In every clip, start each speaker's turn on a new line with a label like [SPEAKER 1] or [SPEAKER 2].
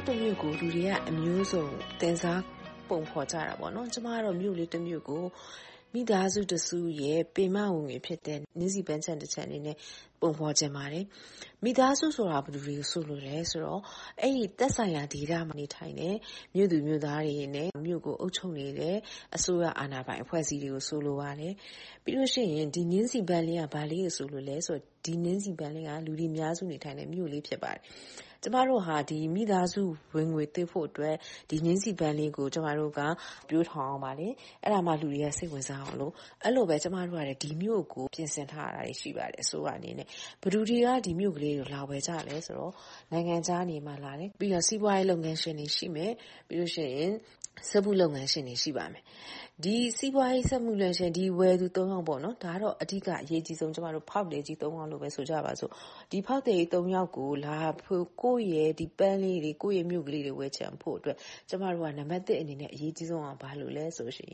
[SPEAKER 1] မြို့တမြို့ကိုလူတွေကအမျိုးစုံတင်စားပုံဖော်ကြတာပေါ့နော်ကျမကတော့မြို့လေးတမြို့ကိုမိသားစုတစုရဲ့ပင်မဝင်ငွေဖြစ်တဲ့နင်းစီပန်းချန်တစ်ချက်အနေနဲ့ပုံဖော်ခြင်းပါတယ်မိသားစုဆိုတာဘယ်လိုတွေကိုဆိုလို့လဲဆိုတော့အဲ့ဒီတက်ဆိုင်ရာဒေတာမှာနေထိုင်တဲ့မြို့သူမြို့သားတွေနဲ့မြို့ကိုအုပ်ချုပ်နေတဲ့အစိုးရအာဏာပိုင်အဖွဲ့အစည်းတွေကိုဆိုလိုပါတယ်ပြီးလို့ရှိရင်ဒီနင်းစီပန်းလေးကဘာလေးကိုဆိုလို့လဲဆိုတော့ဒီနင်းစီပန်းလေးကလူတွေများစုနေထိုင်တဲ့မြို့လေးဖြစ်ပါတယ် ကျမတို့ဟာဒီမိသားစုဝင်ငွေသိဖို့အတွက်ဒီငင်းစီပန်းလေးကို ကျမတို့ကပြိုးထောင်အောင်ပါလေအဲ့ဒါမှ လူတွေက စိတ်ဝင်စားအောင်လို့ အဲ့လိုပဲ ကျမတို့က ဒီမြို့ကို ပြင်ဆင်ထားတာရှိပါတယ် အစိုးရအနေနဲ့ဘဒူတွေက ဒီမြို့ကလေးကို လာဝယ်ကြလဲဆိုတော့ နိုင်ငံခြားနေမှ လာတယ် ပြီးတော့ စီးပွားရေးလုပ်ငန်းရှင်တွေ ရှိမယ် ပြီးလို့ရှိရင်စက်မှုလုပ်ငန်းရှင်တွေ ရှိပါမယ် ဒီစီးပွားရေးစက်မှုလုပ်ရှင်ဒီဝယ်သူ၃ယောက်ပေါ့နော်ဒါတော့အဓိကအရေးကြီးဆုံးကျမတို့ဖောက်တယ်ကြီး၃ယောက်လို့ပဲဆိုကြပါစို့ဒီဖောက်တယ်ကြီး၃ယောက်ကိုလာဖို့ကိုယ့်ရဲ့ဒီပန်းလေးတွေကိုယ့်ရဲ့မြို့ကလေးတွေဝယ်ချင်ဖို့အတွက်ကျမတို့ကနံပါတ်1အနေနဲ့အရေးကြီးဆုံးအောင်ဘာလို့လဲဆိုရှင်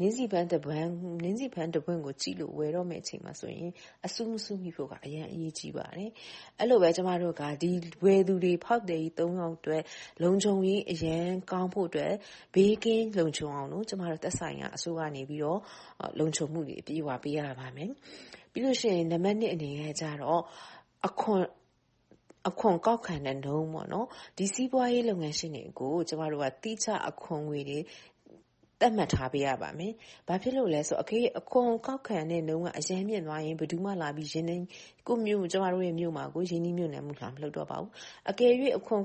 [SPEAKER 1] နင်းစီပန်းတပန်းနင်းစီပန်းတပွင့်ကိုကြည့်လို့ဝယ်တော့မယ့်အချိန်မှာဆိုရင်အဆူးမဆူးမိဖို့ကအရင်အရေးကြီးပါတယ်အဲ့လိုပဲကျမတို့ကဒီဝယ်သူတွေဖောက်တယ်ကြီး၃ယောက်အတွက်လုံခြုံရေးအရင်ကောင်းဖို့အတွက်ဘေးကင်းလုံခြုံအောင်လို့ကျမတို့သက်ဆိုင်ရာအစိုးရနေပြီးတော့လုံခြုံမှုတွေအပြည့်အဝပေးရပါမယ်ပြီးလို့ရှိရင်နံပါတ်1အနေနဲ့ကျတော့အခွန်အခွန်ကောက်ခံတဲ့နှုန်းပေါ့နော်ဒီစီးပွားရေးလုပ်ငန်းရှင်တွေကိုကျမတို့ကတိကျအခွန်ငွေတွေတတ်မှတ်ထားပေးရပါမယ်။ဘာဖြစ်လို့လဲဆိုအခေအခွန်ကောက်ခံတဲ့နှုန်းကအရင်မြင့်သွားရင်ဘယ်သူမှလာပြီးရင်းနှီးကိုမျိုးကျမတို့ရဲ့မြို့မှာကိုရင်းနှီးမြို့နယ်မှုလာမလုပ်တော့ပါဘူး။အကယ်၍အခွန်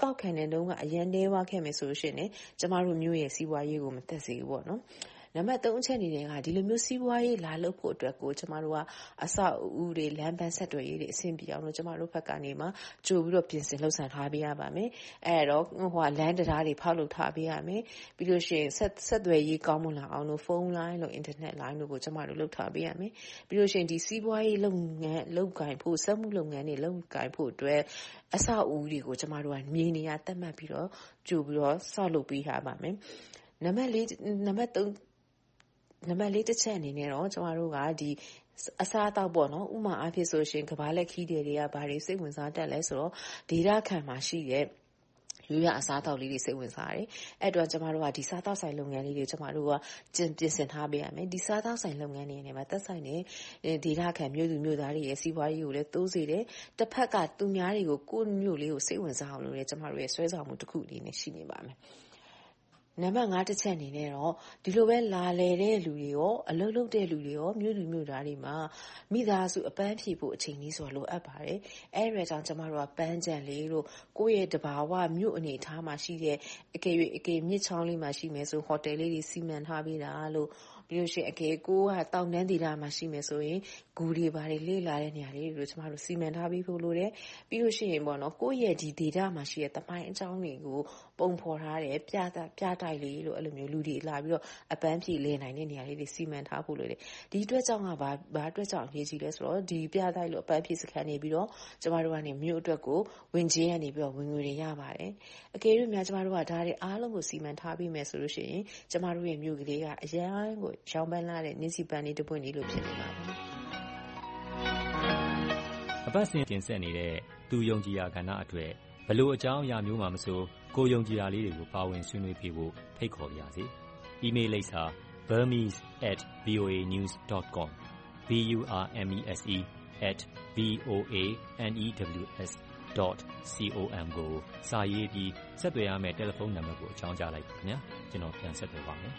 [SPEAKER 1] ကောက်ခံတဲ့နှုန်းကအရင်နေဝါခဲ့မယ်ဆိုလို့ရှိရင်ကျမတို့မျိုးရဲ့စီးပွားရေးကိုမသက်စေဘူးပေါ့နော်။ နံပါတ်3အချက်အနေနဲ့ကဒီလိုမျိုးစီးပွားရေးလာလုပ်ဖို့အတွက်ကိုကျမတို့ကအဆောက်အဦတွေလမ်းပန်းဆက်သွယ်ရေးတွေအဆင်ပြေအောင်လို့ကျမတို့ဘက်ကနေမှကြိုပြီးတော့ပြင်ဆင်လှုပ်ဆောင်ထားပေးရပါမယ်အဲ့တော့ဟိုလမ်းတရားတွေဖောက်လုပ်ထားပေးရမယ်ပြီးလို့ရှိရင်ဆက်ဆက်သွယ်ရေးကောင်းမွန်လာအောင်လို့ဖုန်းလိုင်းလို့အင်တာနက်လိုင်းတို့ကိုကျမတို့လုပ်ထားပေးရမယ်ပြီးလို့ရှိရင်ဒီစီးပွားရေးလုပ်ငန်းလုပ်ကိုင်ဖို့စက်မှုလုပ်ငန်းတွေလုပ်ကိုင်ဖို့အတွက်အဆောက်အဦတွေကိုကျမတို့ကမြေနေရာတက်မှတ်ပြီးတော့ကြိုပြီးတော့ဆောက်လုပ်ပေးထားပါမယ်နံပါတ်၄နံပါတ်3 နံပါတ်၄တစ်ချက်အနေနဲ့တော့ ကျမတို့ကဒီအစားအသောက်ပေါ့နော်ဥမာအားဖြင့်ဆိုရှင်ကဘာလက်ခီးတွေက ဘာတွေစိတ်ဝင်စားတတ်လဲဆိုတော့ ဒေတာခံမှာရှိတဲ့ ရိုးရအစားအသောက်လေးတွေ စိတ်ဝင်စားတယ်။အဲ့တော့ကျမတို့က ဒီစားသောက်ဆိုင်လုပ်ငန်းလေးတွေကျမတို့ကကျင်ပြင်ဆင်ထားပေးရမယ်။ဒီစားသောက်ဆိုင်လုပ်ငန်းတွေနဲ့မှာသက်ဆိုင်တဲ့ ဒေတာခံမြို့သူမြို့သားတွေရဲ့ စီးပွားရေးကိုလည်း တိုးစေတယ်။တစ်ဖက်က သူများတွေကို ကိုယ့်မြို့လေးကို စိတ်ဝင်စားအောင်လုပ်ရဲကျမတို့ရဲ့ ဆွဲဆောင်မှုတစ်ခုအနေနဲ့ ရှိနေပါမယ်။ နံပါတ်5တစ်ချက်အနေနဲ့တော့ဒီလိုပဲလာလည်တဲ့လူတွေရောအလုပ်လုပ်တဲ့လူတွေရောမြို့လူမြို့သားတွေမှာမိသားစုအပန်းဖြေဖို့အချိန်ကြီးဆိုလိုအပ်ပါတယ်။အဲဒါကြောင့်ကျမတို့ကပန်းကြံလေးတို့ကိုယ့်ရဲ့တဘာဝမြို့အနေထားမှာရှိတဲ့အကယ်၍အကယ်မြစ်ချောင်းလေးမှာရှိမယ်ဆိုဟိုတယ်လေးတွေစီမံထားပေးတာလို့ ပြီးလို့ရှိရင်အကယ်ကိုကတောင်တန်းဒေသမှာရှိမယ်ဆိုရင်ဂူတွေဘာတွေလေ့လာတဲ့နေရာလေးတွေကိုကျမတို့စီမံထားပေးဖို့လိုတယ်ပြီးလို့ရှိရင်ပေါ့နော်ကိုယ့်ရဲ့ဒီဒေသမှာရှိတဲ့တမိုင်းအကြောင်းတွေကိုပုံဖော်ထားတဲ့ပြတာပြတိုက်လေးလို့အဲ့လိုမျိုးလူတွေလာပြီးတော့အပန်းဖြေလဲနိုင်တဲ့နေရာလေးတွေစီမံထားဖို့လိုတယ်ဒီအတွက်ကြောင့်ကဘာဘာအတွက်ကြောင့်အရေးကြီးလဲဆိုတော့ဒီပြတိုက်လို့အပန်းဖြေစခန်းနေပြီးတော့ကျမတို့ကနေမြို့အတွက်ကိုဝင်ချင်းကနေပြီးတော့ဝင်ငွေတွေရပါတယ်အကယ်၍များကျမတို့ကဒါတွေအားလုံးကိုစီမံထားပြီးမယ်ဆိုလို့ရှိရင်ကျမတို့ရဲ့မြို့ကလေးကအရန်ကိုရောင်းပန်းလာတဲ့နင်းစီပန်းလေးတစ်ပွင့်လေးလို့ဖြစ်နေပါဘူး
[SPEAKER 2] အပတ်စဉ်တင်ဆက်နေတဲ့ သူယုံကြည်ရာကဏ္ဍအတွက်ဘလို့အကြောင်းအရာမျိုးမှမဆို ကိုယုံကြည်ရာလေးတွေကို ပါဝင်ဆွေးနွေးပြဖို့ ဖိတ်ခေါ်ပါရစေ။ email လိပ်စာ burmese@voanews.com b u r m e s e @ v o a n e w s .com ကို စာရေးပြီး ဆက်သွယ်ရမယ့် တယ်လီဖုန်းနံပါတ်ကို အကြောင်းကြားလိုက်ပါခင်ဗျာကျွန်တော် ပြန်ဆက်သွယ်ပါမယ်